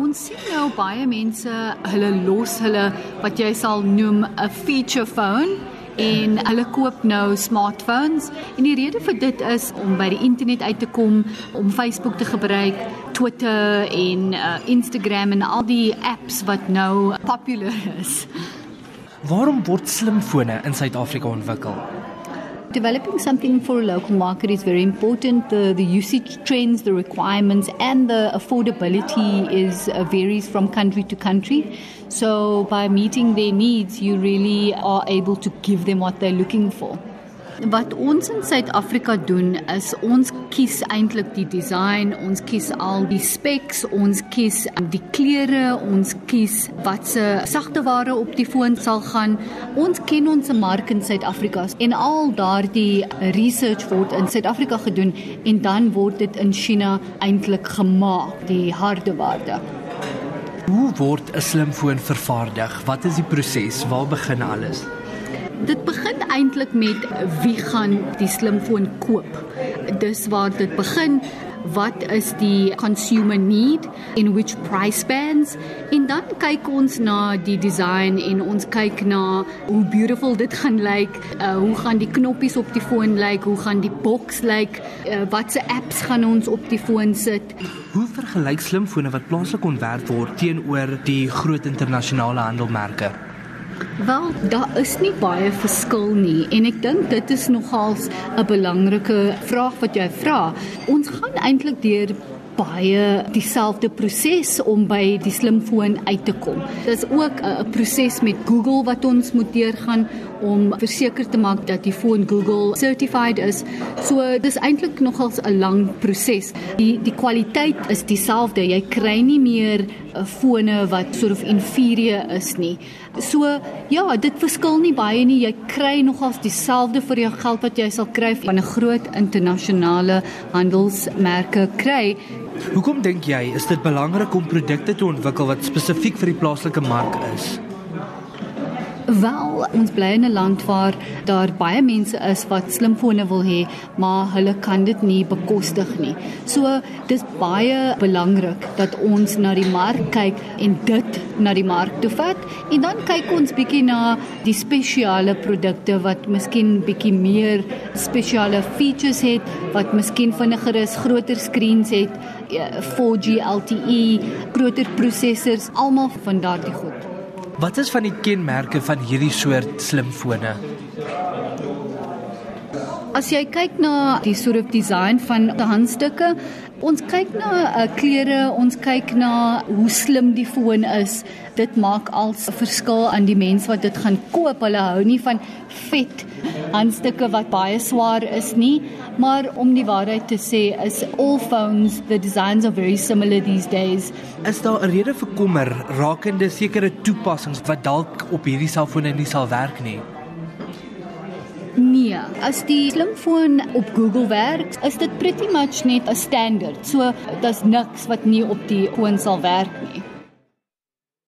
Ons sien nou baie mense, hulle los hulle wat jy sal noem 'n feature phone en hulle koop nou smartphones en die rede vir dit is om by die internet uit te kom, om Facebook te gebruik, Twitter en uh, Instagram en al die apps wat nou populêr is. Waarom word slimfone in Suid-Afrika ontwikkel? Developing something for a local market is very important. The, the usage trends, the requirements, and the affordability is uh, varies from country to country. So by meeting their needs, you really are able to give them what they're looking for. Wat ons in Suid-Afrika doen is ons kies eintlik die design, ons kies al die specs, ons kies um, die kleure, ons kies watse sagte ware op die foon sal gaan. Ons ken ons mark in Suid-Afrika en al daardie research word in Suid-Afrika gedoen en dan word dit in China eintlik gemaak, die harde waarde. Hoe word 'n slimfoon vervaardig? Wat is die proses? Waar begin alles? Dit begin eintlik met wie gaan die slimfoon koop. Dis waar dit begin. Wat is die consumer need in which price bands? En dan kyk ons na die design en ons kyk na hoe beautiful dit gaan lyk, uh, hoe gaan die knoppies op die foon lyk, hoe gaan die boks lyk, uh, watse apps gaan ons op die foon sit. Hoe vergelyk slimfone wat plaaslik ontwerp word teenoor die groot internasionale handelmerke? Wel, daar is nie baie verskil nie en ek dink dit is nogals 'n belangrike vraag wat jy vra. Ons gaan eintlik deur baie dieselfde proses om by die slimfoon uit te kom. Dis ook 'n proses met Google wat ons moet deurgaan om verseker te maak dat die foon Google certified is. So dis eintlik nogals 'n lang proses. Die die kwaliteit is dieselfde. Jy kry nie meer eh, fone wat sort of inferior is nie. So ja, dit verskil nie baie nie. Jy kry nogals dieselfde vir jou geld wat jy sal kry van 'n groot internasionale handelsmerke kry. Hoekom dink jy is dit belangrik om produkte te ontwikkel wat spesifiek vir die plaaslike mark is? Wel, ons bly in 'n land waar daar baie mense is wat slimfone wil hê, maar hulle kan dit nie bekostig nie. So, dis baie belangrik dat ons na die mark kyk en dit na die mark toe vat en dan kyk ons bietjie na die spesiale produkte wat miskien bietjie meer spesiale features het, wat miskien vinniger is, groter skerms het, 4G eh, LTE, groter prosessors, almal van daardie goed. Wat is van die kenmerke van hierdie soort slimfone? As jy kyk na die soort of design van die handstukke, ons kyk na uh, kleure, ons kyk na hoe slim die foon is. Dit maak als 'n verskil aan die mense wat dit gaan koop. Hulle hou nie van vet handstukke wat baie swaar is nie, maar om die waarheid te sê, is all phones the designs are very similar these days. Is daar 'n rede vir kommer rakende sekere toepassings wat dalk op hierdie selfone nie sal werk nie? Nee, as die slimfoon op Google werk, is dit pretty much net 'n standaard. So daar's niks wat nie op die foon sal werk nie.